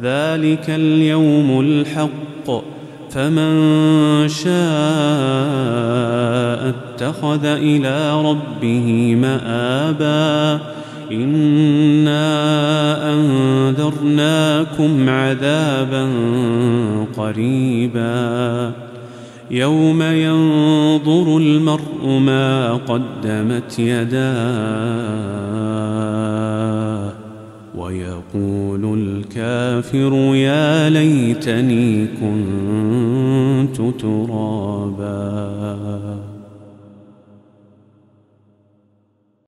ذلك اليوم الحق. فمن شاء اتخذ إلى ربه مآبا. إنا أنذرناكم عذابا قريبا. يوم ينظر المرء ما قدمت يداه. ويقول الكافر يا ليتني كنت ترابا.